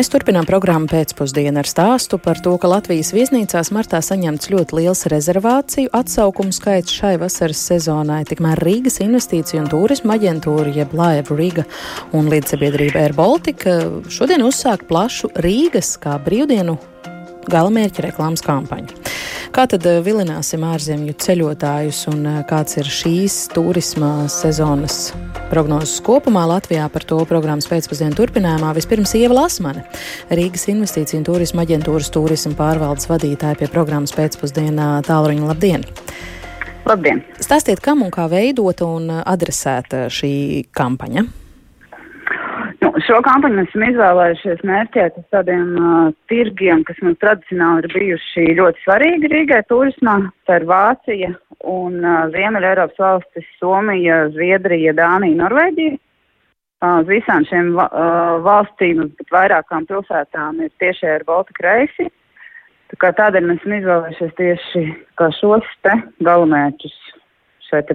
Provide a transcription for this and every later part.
Mēs turpinām programmu pēcpusdienu ar stāstu par to, ka Latvijas viesnīcās martā saņemts ļoti liels rezervāciju atsaukumu skaits šai vasaras sezonai. Tikmēr Rīgas investīciju un turisma aģentūra, jeb Live Riga un līdzsabiedrība Air Baltica šodien uzsāk plašu Rīgas kā brīvdienu galamērķa reklāmas kampaņu. Kā tad eh, vilināsim ārzemju ceļotājus un eh, kāds ir šīs turisma sezonas prognozes kopumā Latvijā par to programmas pēcpusdienu turpinājumā? Vispirms Ieva Lasmane, Rīgas investīciju un turisma aģentūras turisma pārvaldes vadītāja pie programmas pēcpusdienā tālruņa labdien! Labdien! Stāstiet, kam un kā veidota un adresēta šī kampaņa? Šo kampaņu mēs esam izvēlējušies mērķēt uz tādiem uh, tirgiem, kas mums tradicionāli ir bijuši ļoti svarīgi Rīgai turismā. Tā ir Vācija un uh, Ziemeļa Eiropas valstis - Somija, Zviedrija, Dānija, Norvēģija. Uh, uz visām šiem uh, valstīm, bet vairākām pilsētām ir tieši ar Baltika reisi. Tā tādēļ mēs esam izvēlējušies tieši šos te galamērķus šeit,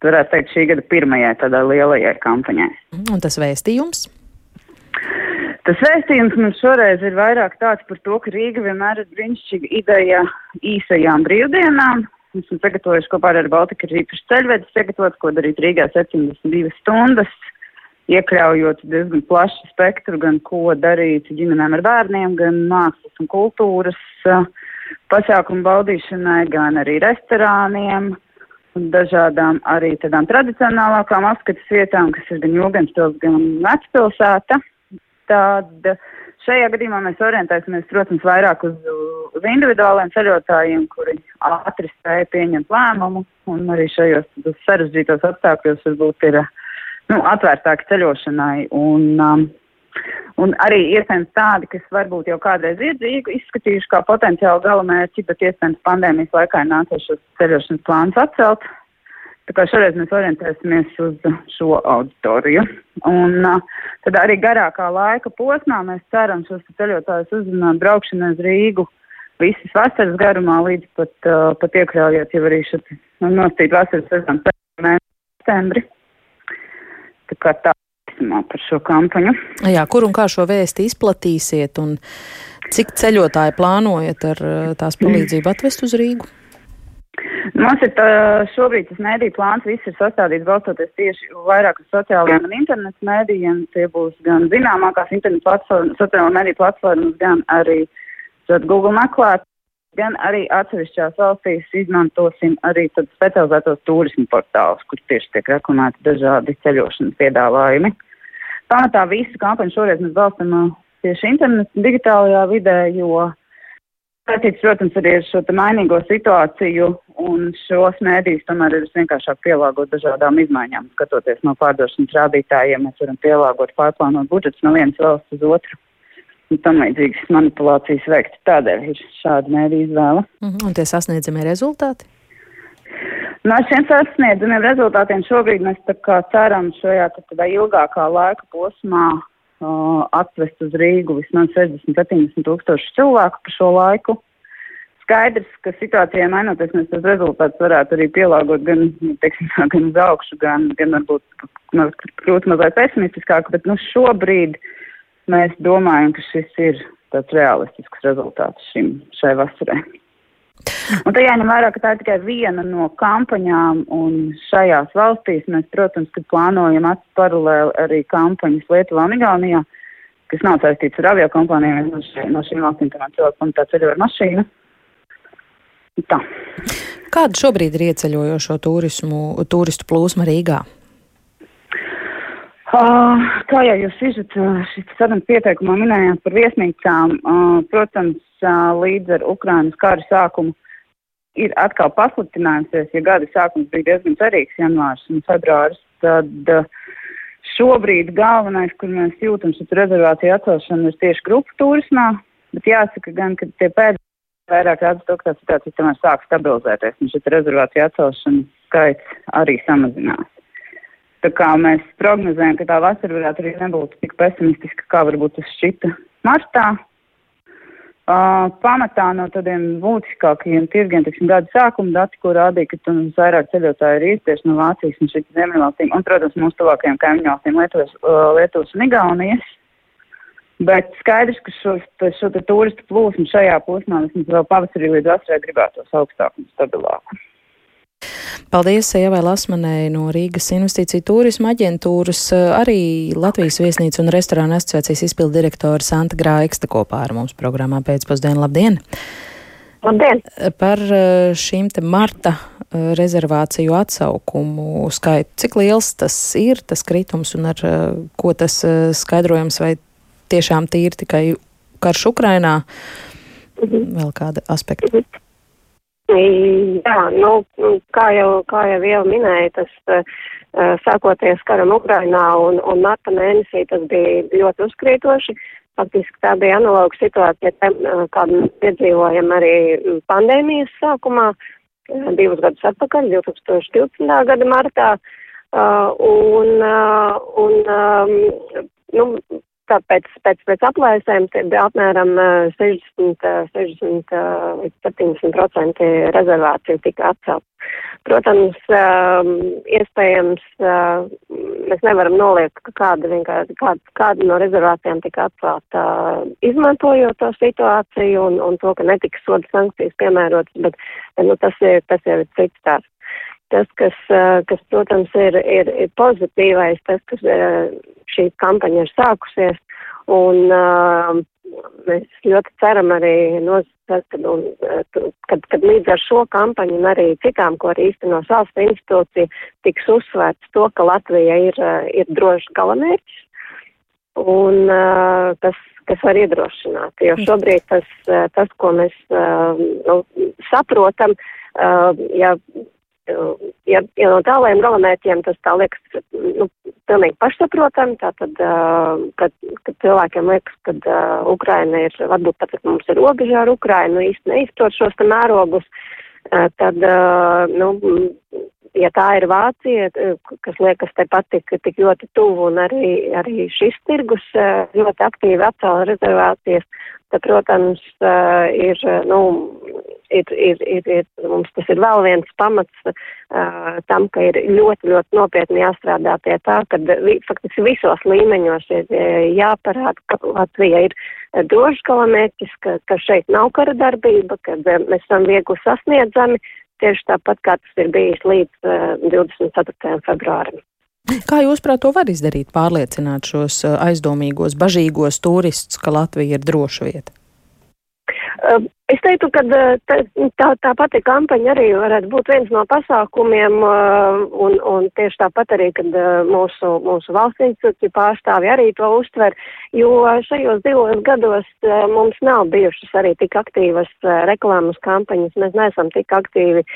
varētu teikt, šī gada pirmajai tādai lielajai kampaņai. Un tas vēstījums? Tas vēstījums mums šoreiz ir vairāk tāds par to, ka Rīga vienmēr ir brīnišķīga ideja īsajām brīvdienām. Mēs esam sagatavojuši kopā ar Baltiku arī īpaši ceļvedis sagatavots, ko darīt Rīgā 72 stundas, iekļaujot diezgan plašu spektru, gan ko darīt ģimenēm ar bērniem, gan mākslas un kultūras uh, pasākumu baudīšanai, gan arī restorāniem dažādām arī tādām tradicionālākām apskates vietām, kas ir gan Jūgenspils, gan Vecpilsēta. Tad šajā gadījumā mēs orientēsimies, protams, vairāk uz, uz individuāliem ceļotājiem, kuri ātri spēja pieņemt lēmumu, un arī šajos sarežģītos apstākļos varbūt ir nu, atvērtāki ceļošanai. Un, um, Un arī iespējams tādi, kas varbūt jau kādreiz ir izskatījuši kā potenciāli galamērķi, bet iespējams pandēmijas laikā ir nācies šos ceļošanas plānus atcelt. Tā kā šoreiz mēs orientēsimies uz šo auditoriju. Un tad arī garākā laika posmā mēs ceram šos ceļotājus uzrunāt braukšanai uz Rīgu visas vasaras garumā līdz pat, uh, pat iekļaujot jau arī šo nu, nostīt vasaras sezonu septembri. Tā kā tā par šo kampaņu. Jā, kur un kā šo vēsti izplatīsiet un cik ceļotāji plānojat ar tās palīdzību atvest uz Rīgu? Mums ir tā, šobrīd tas mēdīju plāns, viss ir sastādīts balstoties tieši vairāk uz sociālajiem un internetu mēdījiem. Tie būs gan zināmākās internetu platformas, sociālo mēdīju platformas, gan arī Google meklēt, gan arī atsevišķās valstīs izmantosim arī specializētos turismu portālus, kur tieši tiek reklamēti dažādi ceļošanas piedāvājumi. Pamatā visu kampaņu šoreiz mēs balstam uh, tieši internetu digitālajā vidē, jo Saistīts, protams, arī ar šo mainīgo situāciju, un šos mēdījus tomēr ir vienkāršāk pielāgot dažādām izmaiņām. Skatoties no pārdošanas rādītājiem, mēs varam pielāgot pārplānot budžets no vienas valsts uz otru. Un tam līdzīgas manipulācijas veikt. Tādēļ ir šāda mēdīja izvēle. -hmm. Un tie sasniedzamie rezultāti? No šiem sasniedzamiem rezultātiem šobrīd mēs ceram šajā tādā ilgākā laika posmā uh, atvest uz Rīgu vismaz 60-70 tūkstoši cilvēku pa šo laiku. Skaidrs, ka situācijai mainoties, mēs tos rezultātus varētu arī pielāgot gan, teiksim, gan uz augšu, gan, gan varbūt kļūt mazliet pesimistiskāk, bet nu šobrīd mēs domājam, ka šis ir tāds realistisks rezultāts šim, šai vasarai. Un tā jāņem vērā, ka tā ir tikai viena no kampaņām, un šajās valstīs mēs, protams, plānojam paralēli arī kampaņas Lietuvā un Igaunijā, kas nav saistīts ar avio kompānijām, no, šī, no šīm valstīm, piemēram, cilvēku pamatā ceļo ar mašīnu. Tā. Kāda šobrīd ir ieceļojošo turismu, turistu plūsma Rīgā? Uh, kā jau jūs izjūt, šis sarunas pieteikumā minējāt par viesnīcām, uh, protams, līdz ar Ukrainas kara sākumu ir atkal pasliktinājusies, ja gada sākums bija diezgan cerīgs, janvārs un februāris, tad šobrīd galvenais, kur mēs jūtam šo rezervāciju atcelšanu, ir tieši grupu turismā, bet jāsaka gan, ka tie pēdējie vairāk rāda to, ka tā situācija tomēr sāk stabilizēties, un šī rezervācija atcelšana skaits arī samazinās. Tā kā mēs prognozējam, ka tā vasara varētu arī nebūt tik pesimistiska, kā varbūt tas šķita martā, Uh, pamatā no tādiem būtiskākajiem tirgiem, teiksim, gada sākuma dati, ko rādīja, ka tur vairāk ceļotāji ir īstieši no Vācijas un šitiem ziemeļvalstīm, un, protams, mūsu tuvākajiem kaimiņu valstīm Lietuvas, uh, Lietuvas un Igaunijas. Bet skaidrs, ka šo, šo turistu plūsmu šajā posmā vismaz vēl pavasarī līdz vasarai gribētos augstāku un stabilāku. Paldies Ievai Lasmanai no Rīgas investīciju turisma aģentūras, arī Latvijas viesnīca un restorāna asociācijas izpildu direktora Santa Grāiksta kopā ar mums programmā pēcpusdienu. Labdien! Labdien! Par šīm te marta rezervāciju atsaukumu skaitu. Cik liels tas ir, tas kritums, un ar ko tas skaidrojams, vai tiešām tīri tikai karš Ukrainā? Mhm. Vēl kāda aspekta? Mhm. Jā, nu, kā jau, kā jau jau minēja, tas uh, sākoties karam Ukrainā un, un marta mēnesī tas bija ļoti uzkrītoši. Faktiski tā bija analoga situācija, uh, kādu piedzīvojam arī pandēmijas sākumā, divus gadus atpakaļ, 2012. gada martā. Uh, un, uh, un um, nu, Tāpēc pēc, pēc aplēsēm apmēram 60, 60 līdz 70% rezervāciju tika atcelt. Protams, iespējams, mēs nevaram noliekt, ka kāda, kāda, kāda no rezervācijām tika atcelta izmantojot to situāciju un, un to, ka netika soda sankcijas piemērotas, bet nu, tas, ir, tas jau ir cits stāsts. Tas, kas, kas protams, ir, ir, ir pozitīvais, tas, ka šī kampaņa ir sākusies, un mēs ļoti ceram arī, nosakt, kad, un, kad, kad līdz ar šo kampaņu un arī citām, ko arī īstenos valsts institūcija, tiks uzsvērts to, ka Latvija ir, ir drošs galamērķis, un tas, kas var iedrošināt. Jo šobrīd tas, tas ko mēs nu, saprotam, ja ja, ja no tālajiem galamērķiem tas tā liekas, nu, pilnīgi pašsaprotami, tātad, kad, kad cilvēkiem liekas, ka uh, Ukraina ir, varbūt pat, ka mums ir robežā ar Ukrainu, īsti neizprot šos te mērogus, tad, uh, nu, ja tā ir Vācija, kas liekas tepat tik, tik ļoti tuvu un arī, arī šis tirgus ļoti aktīvi atcēla rezervācijas, tad, protams, ir, nu, ir, ir, ir, ir, mums tas ir vēl viens pamats uh, tam, ka ir ļoti, ļoti nopietni jāstrādā pie tā, ka vi, faktiski visos līmeņos ir jāparāda, ka Latvija ir drošs galamērķis, ka, ka šeit nav kara darbība, ka mēs esam viegli sasniedzami, tieši tāpat kā tas ir bijis līdz uh, 24. februārim. Kā jūs, prāt, to var izdarīt, pārliecināt šos aizdomīgos, bažīgos turistus, ka Latvija ir droša vieta? Uh, Es teiktu, ka tā, tā, tā pati kampaņa arī varētu būt viens no pasākumiem, un, un tieši tāpat arī, kad mūsu, mūsu valsts institūcija pārstāvi arī to uztver, jo šajos divos gados mums nav bijušas arī tik aktīvas reklāmas kampaņas, mēs neesam tik aktīvi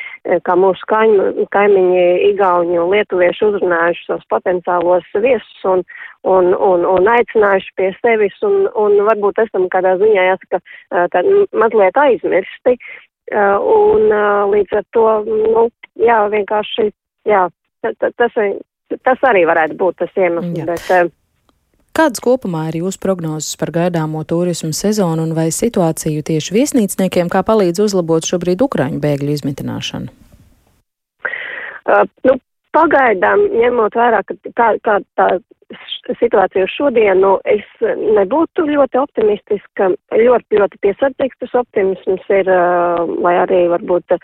kā mūsu kaim, kaimiņi Igauņi un Lietuvieši uzrunājuši tos potenciālos viesus un, un, un, un aicinājuši pie sevis, un, un varbūt esam kādā ziņā jāsaka, tā mazliet aizmirsti. Uh, un uh, līdz ar to, nu, jā, vienkārši, jā, tas, tas arī varētu būt tas iemesls. Bet, uh, Kādas kopumā ir jūsu prognozes par gaidāmo turismu sezonu un vai situāciju tieši viesnīcniekiem kā palīdz uzlabot šobrīd Ukraiņu bēgļu izmitināšanu? Uh, nu, pagaidām, ņemot vērā, ka kā, kā tā situāciju šodienu es nebūtu ļoti optimistiska. Ļoti, ļoti piesardzīgs tas optimisms ir, lai arī varbūt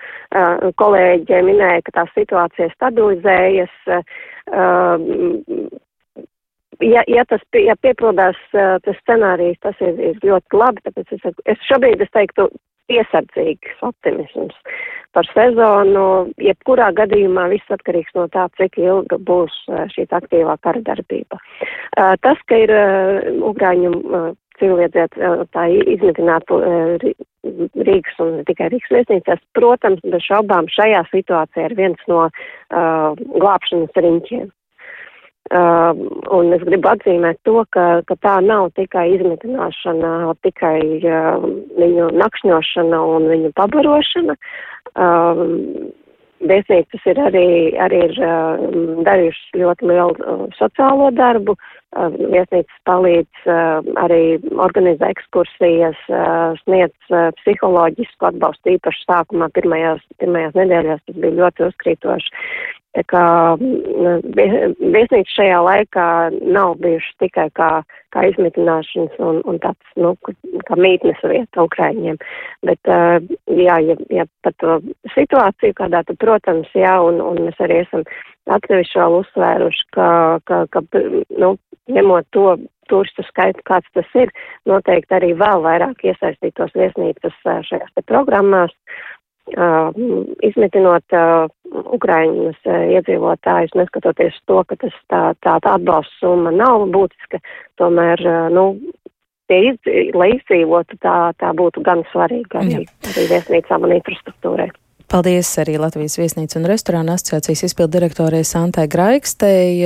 kolēģi minēja, ka tā situācija stabilizējas. Ja, ja tas ja piepildās tas scenārijs, tas ir, ir ļoti labi, tāpēc es, es šobrīd es teiktu piesardzīgs optimisms par sezonu. Jebkurā gadījumā viss atkarīgs no tā, cik ilga būs šī aktīvā kara darbība. Tas, ka ir Ugrāņu civiliedzīvotāji izmitinātu Rīgas un ne tikai Rīgas viesnīcās, protams, bez šaubām šajā situācijā ir viens no glābšanas riņķiem. Uh, un es gribu atzīmēt to, ka, ka tā nav tikai izmitināšana, tikai uh, viņu nakšņošana un viņu pabarošana. Uh, viesnīcas ir arī, arī ir uh, darījušas ļoti lielu uh, sociālo darbu. Viesnīcas palīdz uh, arī organizē ekskursijas, sniedz psiholoģisku atbalstu īpaši sākumā pirmajās, pirmajās nedēļās. Tas bija ļoti uzkrītoši. Tā kā viesnīca šajā laikā nav bijuši tikai kā, kā izmitināšanas un, un tāds, nu, kā mītnes vieta Ukraiņiem. Bet, jā, ja, ja par to situāciju kādā, tad, protams, jā, un, un mēs arī esam atsevišķi vēl uzsvēruši, ka, ka, ka, nu, ņemot to turistu skaitu, kāds tas ir, noteikti arī vēl vairāk iesaistītos viesnīcas šajās te programmās Uh, izmitinot uh, Ukraiņas uh, iedzīvotājus, neskatoties to, ka tas tā, tā, tā atbalsta summa nav būtiska, tomēr, nu, tie, lai izdzīvotu, tā, tā būtu gan svarīga arī, arī viesnīcām un infrastruktūrai. Paldies arī Latvijas viesnīcu un restorānu asociācijas izpildu direktorei Santai Graikstei.